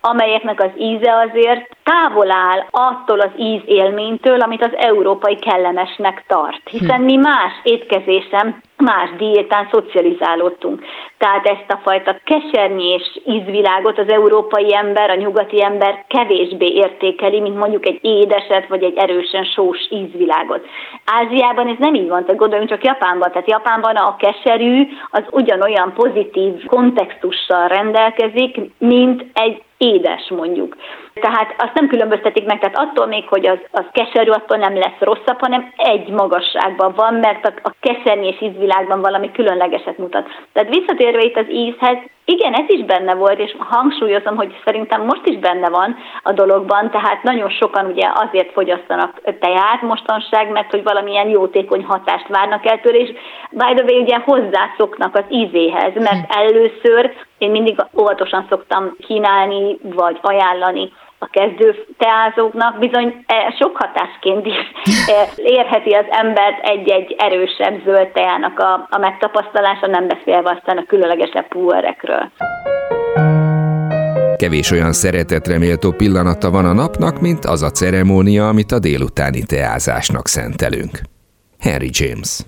amelyeknek az íze azért távol áll attól az íz élménytől, amit az európai kellemesnek tart. Hiszen mi más étkezésem más diétán szocializálódtunk. Tehát ezt a fajta kesernyés ízvilágot az európai ember, a nyugati ember kevésbé értékeli, mint mondjuk egy édeset vagy egy erősen sós ízvilágot. Ázsiában ez nem így van, tehát gondoljunk csak Japánban. Tehát Japánban a keserű az ugyanolyan pozitív kontextussal rendelkezik, mint egy édes mondjuk. Tehát azt nem különböztetik meg, tehát attól még, hogy az, az keserű, attól nem lesz rosszabb, hanem egy magasságban van, mert a, a kesernyés ízvilágban valami különlegeset mutat. Tehát visszatérve itt az ízhez, igen, ez is benne volt, és hangsúlyozom, hogy szerintem most is benne van a dologban, tehát nagyon sokan ugye azért fogyasztanak teát mostanság, mert hogy valamilyen jótékony hatást várnak el tőle, és by the way, ugye hozzászoknak az ízéhez, mert hm. először én mindig óvatosan szoktam kínálni, vagy ajánlani a kezdő teázóknak bizony e, sok hatásként is e, érheti az embert egy-egy erősebb zöld teának a, a megtapasztalása, nem beszélve aztán a különlegesebb puerekről. Kevés olyan szeretetre méltó pillanata van a napnak, mint az a ceremónia, amit a délutáni teázásnak szentelünk. Henry James.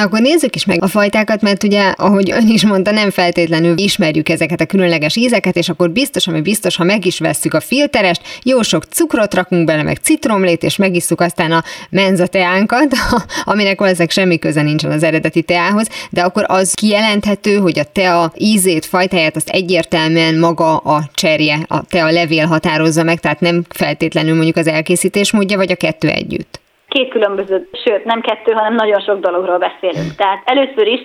Na akkor nézzük is meg a fajtákat, mert ugye, ahogy ön is mondta, nem feltétlenül ismerjük ezeket a különleges ízeket, és akkor biztos, ami biztos, ha meg is vesszük a filterest, jó sok cukrot rakunk bele, meg citromlét, és megisszuk aztán a menzateánkat, (laughs) aminek valószínűleg semmi köze nincsen az eredeti teához, de akkor az kijelenthető, hogy a tea ízét, fajtáját azt egyértelműen maga a cserje, a tea levél határozza meg, tehát nem feltétlenül mondjuk az elkészítés módja, vagy a kettő együtt két különböző, sőt nem kettő, hanem nagyon sok dologról beszélünk. Tehát először is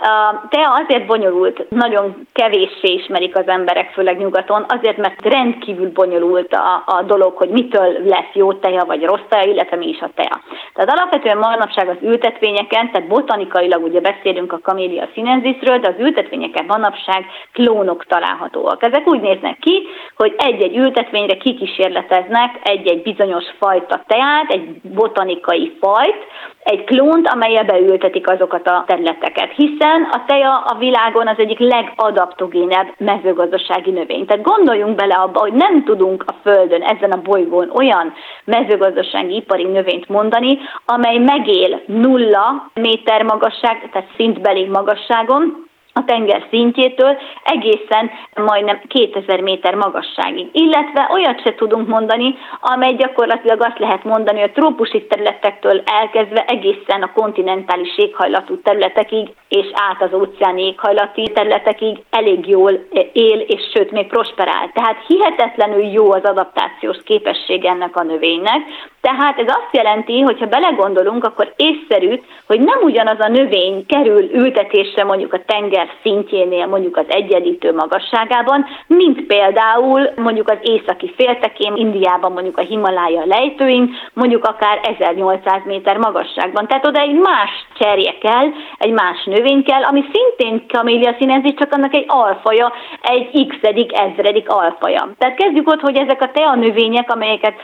a tea azért bonyolult, nagyon kevéssé ismerik az emberek, főleg nyugaton, azért, mert rendkívül bonyolult a, a dolog, hogy mitől lesz jó teja vagy rossz teja, illetve mi is a tea. Tehát alapvetően manapság az ültetvényeken, tehát botanikailag ugye beszélünk a Camellia sinensisről, de az ültetvényeken manapság klónok találhatóak. Ezek úgy néznek ki, hogy egy-egy ültetvényre kikísérleteznek egy-egy bizonyos fajta teát, egy botanikai fajt, egy klónt, amelybe beültetik azokat a területeket, hiszen a teja a világon az egyik legadaptogénebb mezőgazdasági növény. Tehát gondoljunk bele abba, hogy nem tudunk a Földön, ezen a bolygón olyan mezőgazdasági ipari növényt mondani, amely megél nulla méter magasság, tehát szintbeli magasságon, a tenger szintjétől egészen majdnem 2000 méter magasságig. Illetve olyat se tudunk mondani, amely gyakorlatilag azt lehet mondani, hogy a trópusi területektől elkezdve egészen a kontinentális éghajlatú területekig és át az óceáni éghajlati területekig elég jól él, és sőt még prosperál. Tehát hihetetlenül jó az adaptációs képesség ennek a növénynek, tehát ez azt jelenti, hogy ha belegondolunk, akkor észszerű, hogy nem ugyanaz a növény kerül ültetésre mondjuk a tenger szintjénél, mondjuk az egyenlítő magasságában, mint például mondjuk az északi féltekén, Indiában mondjuk a Himalája lejtőink, mondjuk akár 1800 méter magasságban. Tehát oda egy más cserje kell, egy más növény kell, ami szintén kamélia színezi, csak annak egy alfaja, egy x ezredik alfaja. Tehát kezdjük ott, hogy ezek a tea növények, amelyeket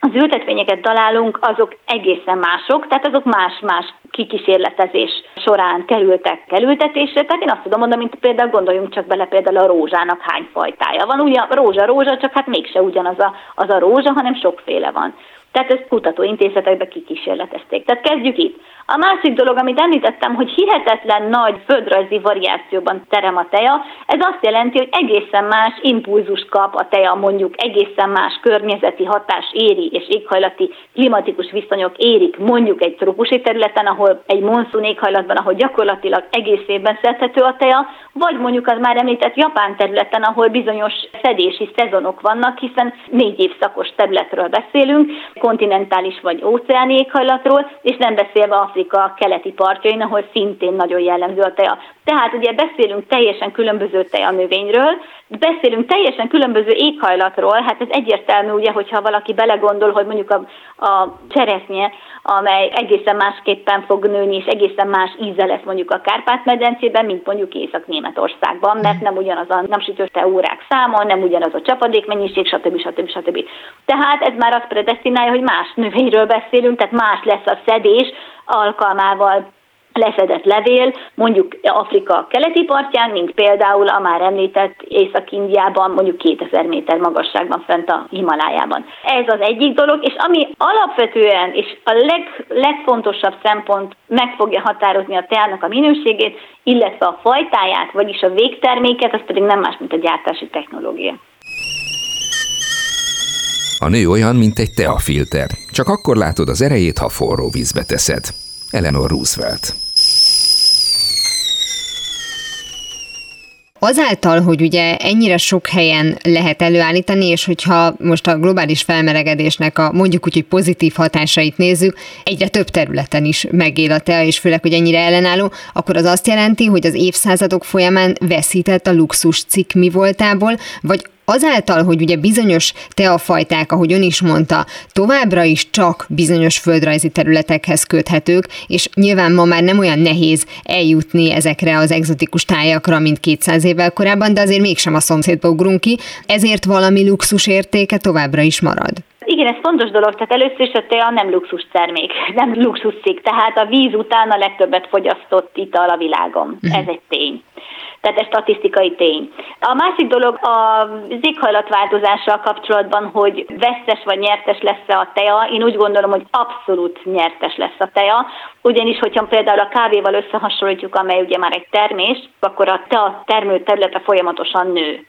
az ültetvényeket találunk, azok egészen mások, tehát azok más-más kikísérletezés során kerültek kerültetésre. Tehát én azt tudom mondani, mint például gondoljunk csak bele például a rózsának hány fajtája van. Ugye rózsa, rózsa, csak hát mégse ugyanaz a, az a rózsa, hanem sokféle van. Tehát ezt kutatóintézetekbe kikísérletezték. Tehát kezdjük itt. A másik dolog, amit említettem, hogy hihetetlen nagy földrajzi variációban terem a teja, ez azt jelenti, hogy egészen más impulzust kap a teja, mondjuk egészen más környezeti hatás éri és éghajlati klimatikus viszonyok érik mondjuk egy trópusi területen, ahol egy monszun éghajlatban, ahol gyakorlatilag egész évben szedhető a teja, vagy mondjuk az már említett Japán területen, ahol bizonyos szedési szezonok vannak, hiszen négy évszakos területről beszélünk, kontinentális vagy óceáni éghajlatról, és nem beszélve Afrika keleti partjain, ahol szintén nagyon jellemző a teja. Tehát ugye beszélünk teljesen különböző tejanövényről, beszélünk teljesen különböző éghajlatról, hát ez egyértelmű, ugye, hogyha valaki belegondol, hogy mondjuk a, a cseresznye, amely egészen másképpen fog nőni, és egészen más íze lesz mondjuk a Kárpát-medencében, mint mondjuk Észak-Németországban, mert nem ugyanaz a napsütötte órák száma, nem ugyanaz a csapadékmennyiség, stb. stb. stb. Tehát ez már azt predestinálja, hogy más növényről beszélünk, tehát más lesz a szedés alkalmával leszedett levél, mondjuk Afrika keleti partján, mint például a már említett Észak-Indiában, mondjuk 2000 méter magasságban fent a Himalájában. Ez az egyik dolog, és ami alapvetően és a leg, legfontosabb szempont meg fogja határozni a teának a minőségét, illetve a fajtáját, vagyis a végterméket, az pedig nem más, mint a gyártási technológia. A nő olyan, mint egy teafilter. Csak akkor látod az erejét, ha forró vízbe teszed. Eleanor Roosevelt. Azáltal, hogy ugye ennyire sok helyen lehet előállítani, és hogyha most a globális felmelegedésnek a mondjuk úgy, hogy pozitív hatásait nézzük, egyre több területen is megél a tea, és főleg, hogy ennyire ellenálló, akkor az azt jelenti, hogy az évszázadok folyamán veszített a luxus cikk mi voltából, vagy azáltal, hogy ugye bizonyos teafajták, ahogy ön is mondta, továbbra is csak bizonyos földrajzi területekhez köthetők, és nyilván ma már nem olyan nehéz eljutni ezekre az egzotikus tájakra, mint 200 évvel korábban, de azért mégsem a szomszédba ugrunk ki, ezért valami luxus értéke továbbra is marad. Igen, ez fontos dolog, tehát először is a tea nem luxus termék, (laughs) nem luxuszik, tehát a víz után a legtöbbet fogyasztott ital a világon. Ez egy tény. Tehát ez statisztikai tény. A másik dolog az éghajlatváltozással kapcsolatban, hogy vesztes vagy nyertes lesz-e a teja. Én úgy gondolom, hogy abszolút nyertes lesz a teja, ugyanis, hogyha például a kávéval összehasonlítjuk, amely ugye már egy termés, akkor a tea termő területe folyamatosan nő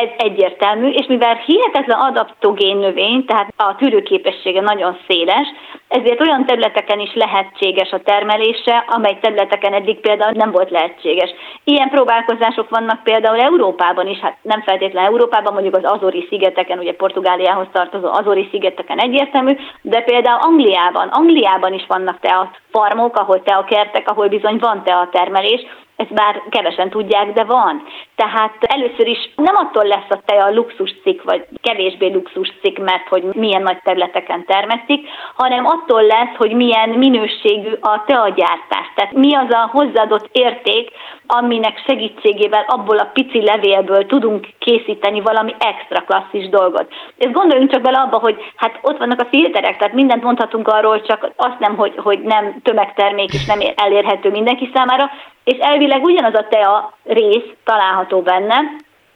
ez egyértelmű, és mivel hihetetlen adaptogén növény, tehát a tűrőképessége nagyon széles, ezért olyan területeken is lehetséges a termelése, amely területeken eddig például nem volt lehetséges. Ilyen próbálkozások vannak például Európában is, hát nem feltétlenül Európában, mondjuk az Azori szigeteken, ugye Portugáliához tartozó Azori szigeteken egyértelmű, de például Angliában, Angliában is vannak tea farmok, ahol tea kertek, ahol bizony van tea termelés, ezt bár kevesen tudják, de van. Tehát először is nem attól lesz a tej a luxus cikk, vagy kevésbé luxus cikk, mert hogy milyen nagy területeken termesztik, hanem attól lesz, hogy milyen minőségű a teagyártás. Tehát mi az a hozzáadott érték, aminek segítségével abból a pici levélből tudunk készíteni valami extra klasszis dolgot. És gondoljunk csak bele abba, hogy hát ott vannak a filterek, tehát mindent mondhatunk arról, csak azt nem, hogy, hogy nem tömegtermék és nem elérhető mindenki számára, és elvileg ugyanaz a tea rész található benne,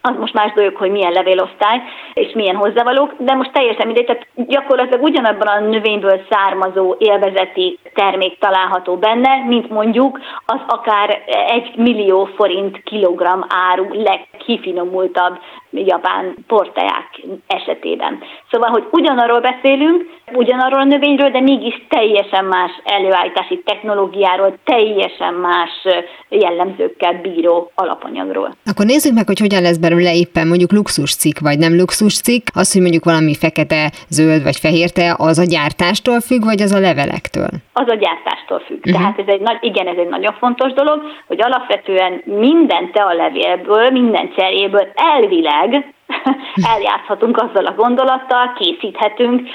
az most más dolog, hogy milyen levélosztály és milyen hozzávalók, de most teljesen mindegy, tehát gyakorlatilag ugyanabban a növényből származó élvezeti termék található benne, mint mondjuk az akár egy millió forint kilogramm áru legkifinomultabb japán porteák esetében. Szóval, hogy ugyanarról beszélünk, ugyanarról a növényről, de mégis teljesen más előállítási technológiáról, teljesen más jellemzőkkel bíró alapanyagról. Akkor nézzük meg, hogy hogyan lesz belőle éppen mondjuk luxus cikk, vagy nem luxus cikk. Az, hogy mondjuk valami fekete, zöld vagy fehér te, az a gyártástól függ, vagy az a levelektől? Az a gyártástól függ. Uh-huh. Tehát ez egy nagy, igen, ez egy nagyon fontos dolog, hogy alapvetően minden te a levélből, minden cseréből elvileg (laughs) eljátszhatunk azzal a gondolattal, készíthetünk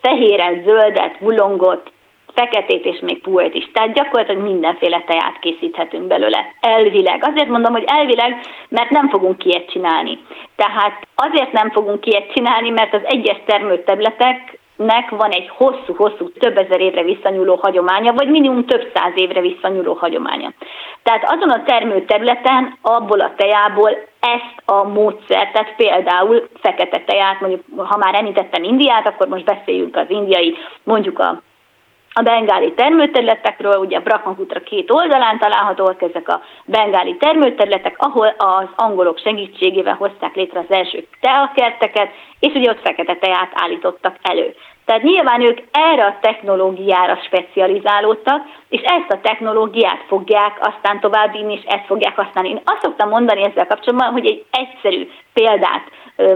fehéret, zöldet, bulongot, feketét és még puhet is. Tehát gyakorlatilag mindenféle teját készíthetünk belőle. Elvileg. Azért mondom, hogy elvileg, mert nem fogunk ilyet csinálni. Tehát azért nem fogunk ilyet csinálni, mert az egyes termőterületek nek van egy hosszú-hosszú, több ezer évre visszanyúló hagyománya, vagy minimum több száz évre visszanyúló hagyománya. Tehát azon a termőterületen, abból a tejából ezt a módszert, tehát például fekete teját, mondjuk ha már említettem Indiát, akkor most beszéljünk az indiai, mondjuk a a bengáli termőterületekről, ugye Brahmaputra két oldalán találhatóak ezek a bengáli termőterületek, ahol az angolok segítségével hozták létre az első teakerteket, és ugye ott fekete teát állítottak elő. Tehát nyilván ők erre a technológiára specializálódtak, és ezt a technológiát fogják aztán továbbvinni, és ezt fogják használni. Én azt szoktam mondani ezzel kapcsolatban, hogy egy egyszerű példát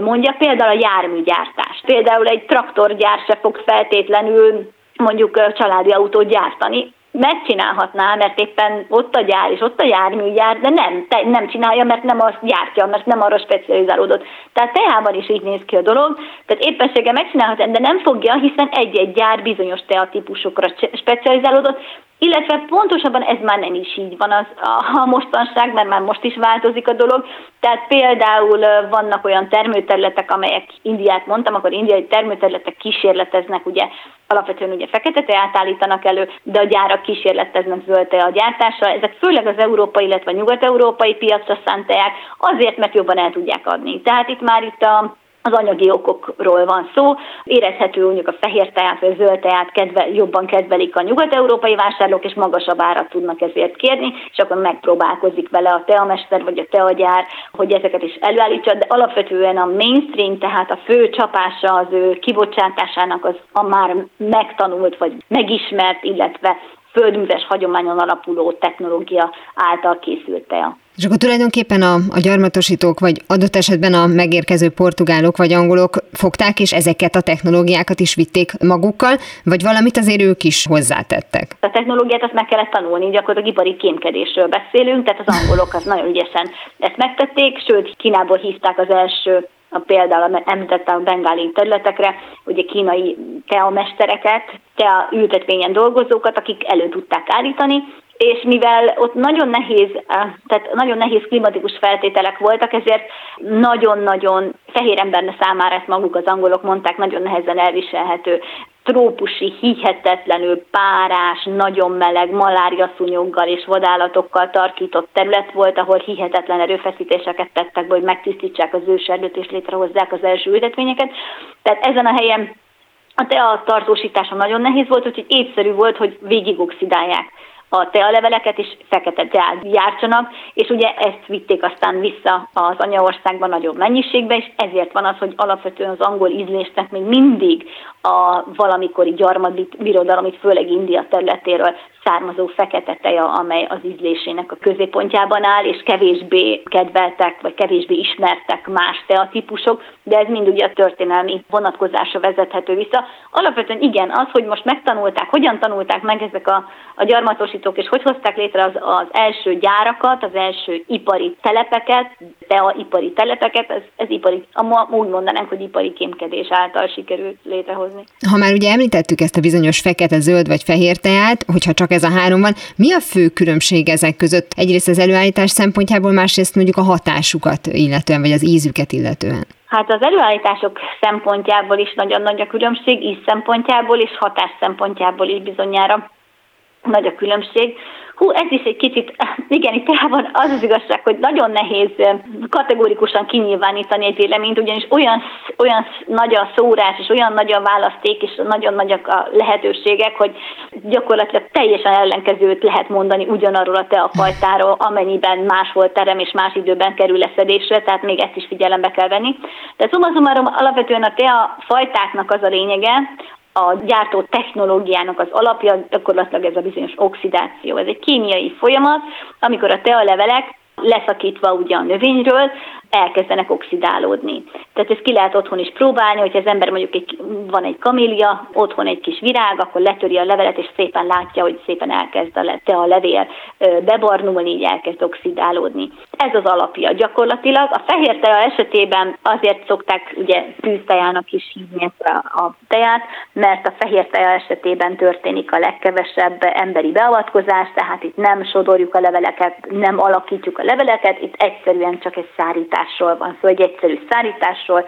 mondja, például a járműgyártás. Például egy traktorgyár se fog feltétlenül mondjuk családi autót gyártani, megcsinálhatná, mert éppen ott a gyár és ott a járműgyár, de nem, te, nem csinálja, mert nem azt gyártja, mert nem arra specializálódott. Tehát teában is így néz ki a dolog, tehát éppenséggel megcsinálhatja, de nem fogja, hiszen egy-egy gyár bizonyos teatípusokra specializálódott, illetve pontosabban ez már nem is így van az a, a mostanság, mert már most is változik a dolog. Tehát például vannak olyan termőterületek, amelyek Indiát mondtam, akkor indiai termőterületek kísérleteznek, ugye alapvetően ugye fekete teát állítanak elő, de a gyárak kísérleteznek zöld a gyártásra. Ezek főleg az európai, illetve nyugat-európai piacra szánt teák, azért, mert jobban el tudják adni. Tehát itt már itt a az anyagi okokról van szó. Érezhető mondjuk a fehér teát vagy a zöld teát kedve, jobban kedvelik a nyugat-európai vásárlók, és magasabb árat tudnak ezért kérni, és akkor megpróbálkozik vele a teamester vagy a teagyár, hogy ezeket is előállítsa, de alapvetően a mainstream, tehát a fő csapása az ő kibocsátásának az a már megtanult vagy megismert, illetve földműves hagyományon alapuló technológia által készült tea. És akkor tulajdonképpen a, a gyarmatosítók, vagy adott esetben a megérkező portugálok vagy angolok fogták, és ezeket a technológiákat is vitték magukkal, vagy valamit azért ők is hozzátettek? A technológiát azt meg kellett tanulni, gyakorlatilag ipari kémkedésről beszélünk, tehát az angolok az nagyon ügyesen ezt megtették, sőt Kínából hívták az első a például említette a bengáli területekre, ugye kínai teamestereket, tea ültetvényen dolgozókat, akik elő tudták állítani, és mivel ott nagyon nehéz, eh, tehát nagyon nehéz klimatikus feltételek voltak, ezért nagyon-nagyon fehér ember számára ezt maguk az angolok mondták, nagyon nehezen elviselhető trópusi, hihetetlenül párás, nagyon meleg, maláriaszúnyoggal és vadállatokkal tarkított terület volt, ahol hihetetlen erőfeszítéseket tettek, hogy megtisztítsák az őserdőt és létrehozzák az első ültetvényeket. Tehát ezen a helyen a tea tartósítása nagyon nehéz volt, úgyhogy észszerű volt, hogy végigoxidálják a tealeveleket, és fekete teát gyártsanak, és ugye ezt vitték aztán vissza az anyaországban nagyobb mennyiségbe, és ezért van az, hogy alapvetően az angol ízlésnek még mindig a valamikori gyarmatbirodalom, itt főleg India területéről származó fekete teja, amely az ízlésének a középpontjában áll, és kevésbé kedveltek, vagy kevésbé ismertek más teatípusok, de ez mind ugye a történelmi vonatkozásra vezethető vissza. Alapvetően igen, az, hogy most megtanulták, hogyan tanulták meg ezek a, a gyarmatosítók, és hogy hozták létre az, az első gyárakat, az első ipari telepeket, ipari telepeket, ez, ez ipari, úgy mondanánk, hogy ipari kémkedés által sikerült létrehozni. Ha már ugye említettük ezt a bizonyos fekete, zöld vagy fehér teát, hogyha csak ez a három van. Mi a fő különbség ezek között? Egyrészt az előállítás szempontjából, másrészt mondjuk a hatásukat illetően, vagy az ízüket illetően. Hát az előállítások szempontjából is nagyon nagy a különbség, íz szempontjából és hatás szempontjából is bizonyára nagy a különbség. Hú, ez is egy kicsit, (laughs) igen, itt van az az igazság, hogy nagyon nehéz kategórikusan kinyilvánítani egy véleményt, ugyanis olyan, olyan nagy a szórás, és olyan nagy a választék, és nagyon nagyok a lehetőségek, hogy gyakorlatilag teljesen ellenkezőt lehet mondani ugyanarról a teafajtáról, amennyiben más volt terem és más időben kerül leszedésre, tehát még ezt is figyelembe kell venni. De szóval alapvetően a tea fajtáknak az a lényege, a gyártó technológiának az alapja gyakorlatilag ez a bizonyos oxidáció. Ez egy kémiai folyamat, amikor a tealevelek leszakítva ugye a növényről, elkezdenek oxidálódni. Tehát ezt ki lehet otthon is próbálni, hogyha az ember mondjuk egy, van egy kamélia, otthon egy kis virág, akkor letöri a levelet, és szépen látja, hogy szépen elkezd a, le, a levél bebarnulni, így elkezd oxidálódni. Ez az alapja gyakorlatilag. A fehér teja esetében azért szokták ugye tűztejának is hívni ezt a, a teját, mert a fehér teja esetében történik a legkevesebb emberi beavatkozás, tehát itt nem sodorjuk a leveleket, nem alakítjuk a leveleket, itt egyszerűen csak egy szárítás szárításról van szó, egy egyszerű szárításról,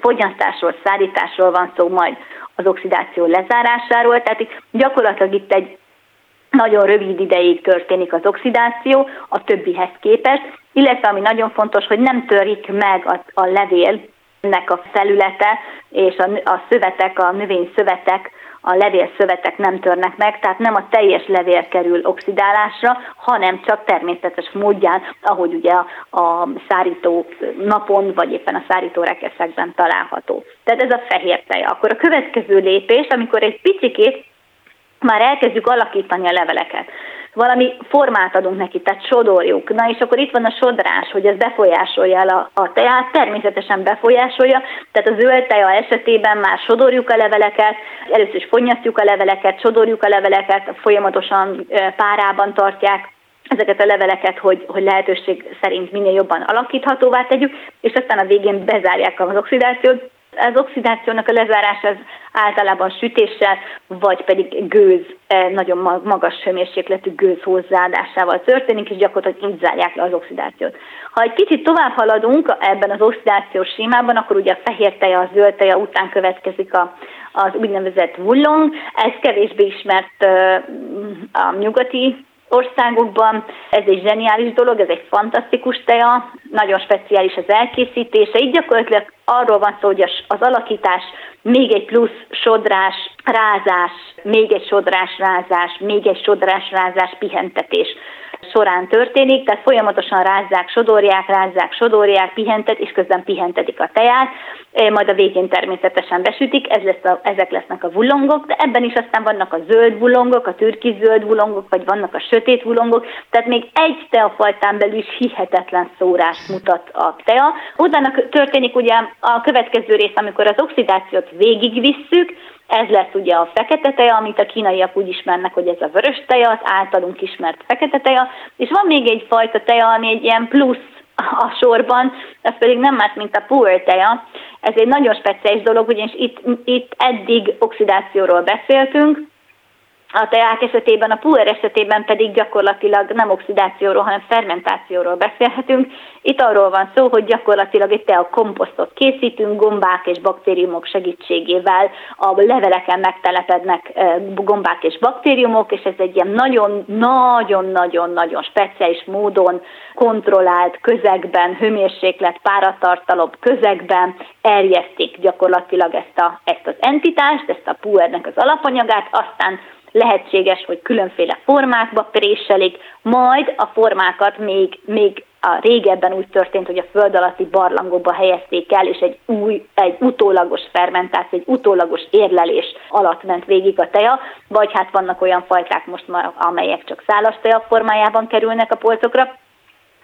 fogyasztásról, szárításról van szó, majd az oxidáció lezárásáról, tehát itt gyakorlatilag itt egy nagyon rövid ideig történik az oxidáció a többihez képest, illetve ami nagyon fontos, hogy nem törik meg a, a levélnek a felülete, és a, a szövetek, a növény szövetek a levélszövetek nem törnek meg, tehát nem a teljes levél kerül oxidálásra, hanem csak természetes módján, ahogy ugye a, a szárító napon, vagy éppen a szárító rekeszekben található. Tehát ez a fehér tej. Akkor a következő lépés, amikor egy picikét már elkezdjük alakítani a leveleket valami formát adunk neki, tehát sodorjuk. Na és akkor itt van a sodrás, hogy ez befolyásolja el a, a teját, természetesen befolyásolja, tehát a zöld teja esetében már sodorjuk a leveleket, először is fonnyasztjuk a leveleket, sodorjuk a leveleket, folyamatosan párában tartják, ezeket a leveleket, hogy, hogy lehetőség szerint minél jobban alakíthatóvá tegyük, és aztán a végén bezárják az oxidációt, az oxidációnak a lezárás az általában sütéssel, vagy pedig gőz, eh, nagyon magas hőmérsékletű gőz hozzáadásával történik, és gyakorlatilag így zárják le az oxidációt. Ha egy kicsit tovább haladunk ebben az oxidációs sémában, akkor ugye a fehér teja, a zöld teja után következik a, az úgynevezett vullong. Ez kevésbé ismert eh, a nyugati országokban. Ez egy zseniális dolog, ez egy fantasztikus teja, nagyon speciális az elkészítése. Így gyakorlatilag arról van szó, hogy az alakítás még egy plusz sodrás, rázás, még egy sodrás, rázás, még egy sodrás, rázás, pihentetés során történik, tehát folyamatosan rázzák, sodorják, rázzák, sodorják, pihentet, és közben pihentetik a teját, majd a végén természetesen besütik, ez lesz a, ezek lesznek a vulongok, de ebben is aztán vannak a zöld vulongok, a türkiz zöld vulongok, vagy vannak a sötét vulongok, tehát még egy teafajtán belül is hihetetlen szórást mutat a tea. Utána történik ugye a következő rész, amikor az oxidációt végigvisszük, ez lesz ugye a fekete teja, amit a kínaiak úgy ismernek, hogy ez a vörös teja, az általunk ismert fekete teja, és van még egy fajta teja, ami egy ilyen plusz a sorban, ez pedig nem más, mint a puer teja. Ez egy nagyon speciális dolog, ugyanis itt, itt eddig oxidációról beszéltünk, a teák esetében, a puer esetében pedig gyakorlatilag nem oxidációról, hanem fermentációról beszélhetünk. Itt arról van szó, hogy gyakorlatilag egy tea komposztot készítünk, gombák és baktériumok segítségével a leveleken megtelepednek gombák és baktériumok, és ez egy ilyen nagyon-nagyon-nagyon-nagyon speciális módon kontrollált közegben, hőmérséklet, páratartalom közegben erjesztik gyakorlatilag ezt, a, ezt az entitást, ezt a puernek az alapanyagát, aztán lehetséges, hogy különféle formákba préselik, majd a formákat még, még a régebben úgy történt, hogy a föld alatti barlangokba helyezték el, és egy új, egy utólagos fermentáció, egy utólagos érlelés alatt ment végig a teja, vagy hát vannak olyan fajták most már, amelyek csak szálas teja formájában kerülnek a polcokra,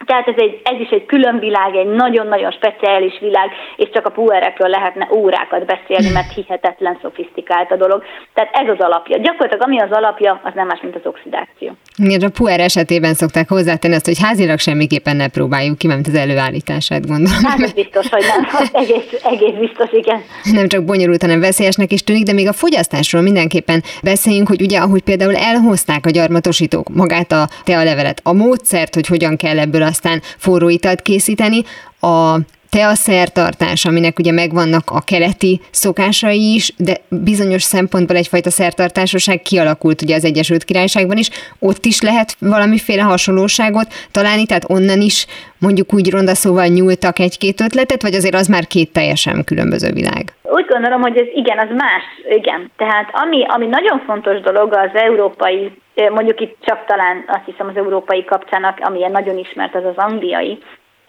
tehát ez, egy, ez is egy külön világ, egy nagyon-nagyon speciális világ, és csak a puerekről lehetne órákat beszélni, mert hihetetlen szofisztikált a dolog. Tehát ez az alapja. Gyakorlatilag ami az alapja, az nem más, mint az oxidáció. Igen, a puer esetében szokták hozzátenni azt, hogy házilag semmiképpen ne próbáljuk ki, mert az előállítását gondolom. Hát ez biztos, hogy nem. (laughs) Egész, egész biztos, igen. Nem csak bonyolult, hanem veszélyesnek is tűnik, de még a fogyasztásról mindenképpen beszéljünk, hogy ugye, ahogy például elhozták a gyarmatosítók magát a tealevelet, a módszert, hogy hogyan kell ebből aztán forró italt készíteni, a te a szertartás, aminek ugye megvannak a keleti szokásai is, de bizonyos szempontból egyfajta szertartásosság kialakult ugye az Egyesült Királyságban is, ott is lehet valamiféle hasonlóságot találni, tehát onnan is mondjuk úgy ronda szóval nyúltak egy-két ötletet, vagy azért az már két teljesen különböző világ? Úgy gondolom, hogy ez igen, az más, igen. Tehát ami, ami nagyon fontos dolog az európai, mondjuk itt csak talán azt hiszem az európai kapcsának, amilyen nagyon ismert, az az angliai,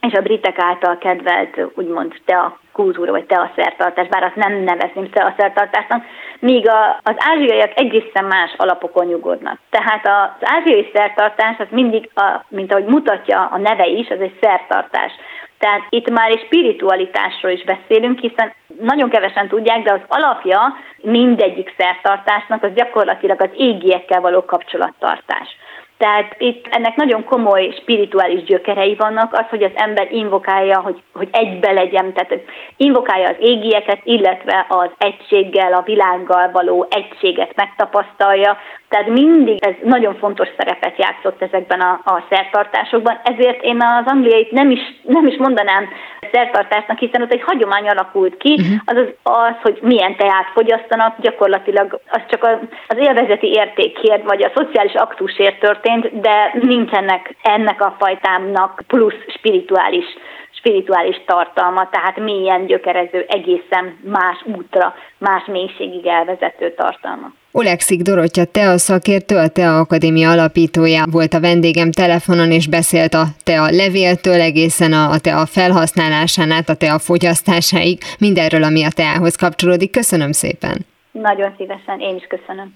és a britek által kedvelt, úgymond te a kultúra, vagy te a szertartás, bár azt nem nevezném szertartásnak, míg a, az ázsiaiak egészen más alapokon nyugodnak. Tehát az ázsiai szertartás, az mindig, a, mint ahogy mutatja a neve is, az egy szertartás. Tehát itt már egy spiritualitásról is beszélünk, hiszen nagyon kevesen tudják, de az alapja mindegyik szertartásnak az gyakorlatilag az égiekkel való kapcsolattartás. Tehát itt ennek nagyon komoly spirituális gyökerei vannak, az, hogy az ember invokálja, hogy, hogy egybe legyen, tehát invokálja az égieket, illetve az egységgel, a világgal való egységet megtapasztalja, tehát mindig ez nagyon fontos szerepet játszott ezekben a, a szertartásokban, ezért én az angliait nem is, nem is mondanám szertartásnak, hiszen ott egy hagyomány alakult ki, uh-huh. az, az az, hogy milyen teát fogyasztanak, gyakorlatilag az csak az élvezeti értékért, vagy a szociális aktusért történt, de nincsenek ennek a fajtámnak plusz spirituális spirituális tartalma, tehát mélyen gyökerező, egészen más útra, más mélységig elvezető tartalma. Olekszik Dorottya, te a szakértő, a TEA Akadémia alapítója volt a vendégem telefonon, és beszélt a TEA levéltől egészen a, a TEA felhasználásán át, a TEA fogyasztásáig, mindenről, ami a TEA-hoz kapcsolódik. Köszönöm szépen! Nagyon szívesen, én is köszönöm.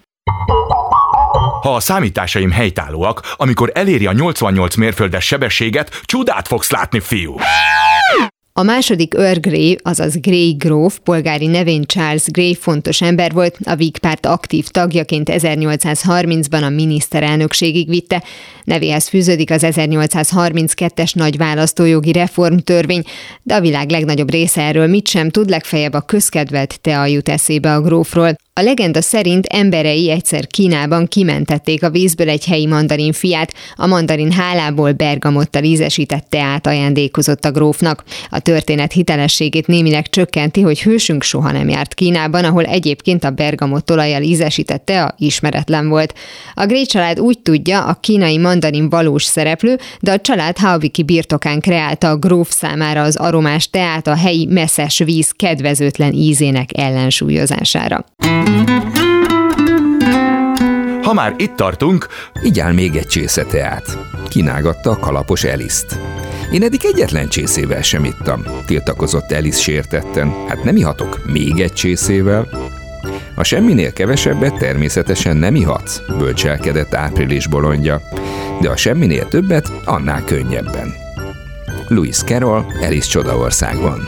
Ha a számításaim helytállóak, amikor eléri a 88 mérföldes sebességet, csodát fogsz látni, fiú! A második Earl Grey, azaz Grey gróf, polgári nevén Charles Grey fontos ember volt, a Whig párt aktív tagjaként 1830-ban a miniszterelnökségig vitte. Nevéhez fűződik az 1832-es nagy választójogi reformtörvény, de a világ legnagyobb része erről mit sem tud, legfeljebb a közkedvelt tea jut eszébe a grófról. A legenda szerint emberei egyszer Kínában kimentették a vízből egy helyi mandarin fiát, a mandarin hálából bergamottal ízesített teát ajándékozott a grófnak. A történet hitelességét némileg csökkenti, hogy hősünk soha nem járt Kínában, ahol egyébként a bergamott olajjal ízesített tea ismeretlen volt. A Grey család úgy tudja, a kínai mandarin valós szereplő, de a család Haviki birtokán kreálta a gróf számára az aromás teát a helyi messzes víz kedvezőtlen ízének ellensúlyozására. Ha már itt tartunk... Igyál még egy csésze teát. Kínálgatta a kalapos Eliszt. Én eddig egyetlen csészével sem ittam, tiltakozott Elis sértetten. Hát nem ihatok még egy csészével? A semminél kevesebbet természetesen nem ihatsz, bölcselkedett április bolondja, de a semminél többet annál könnyebben. Louis Carroll, Alice Csodaországban.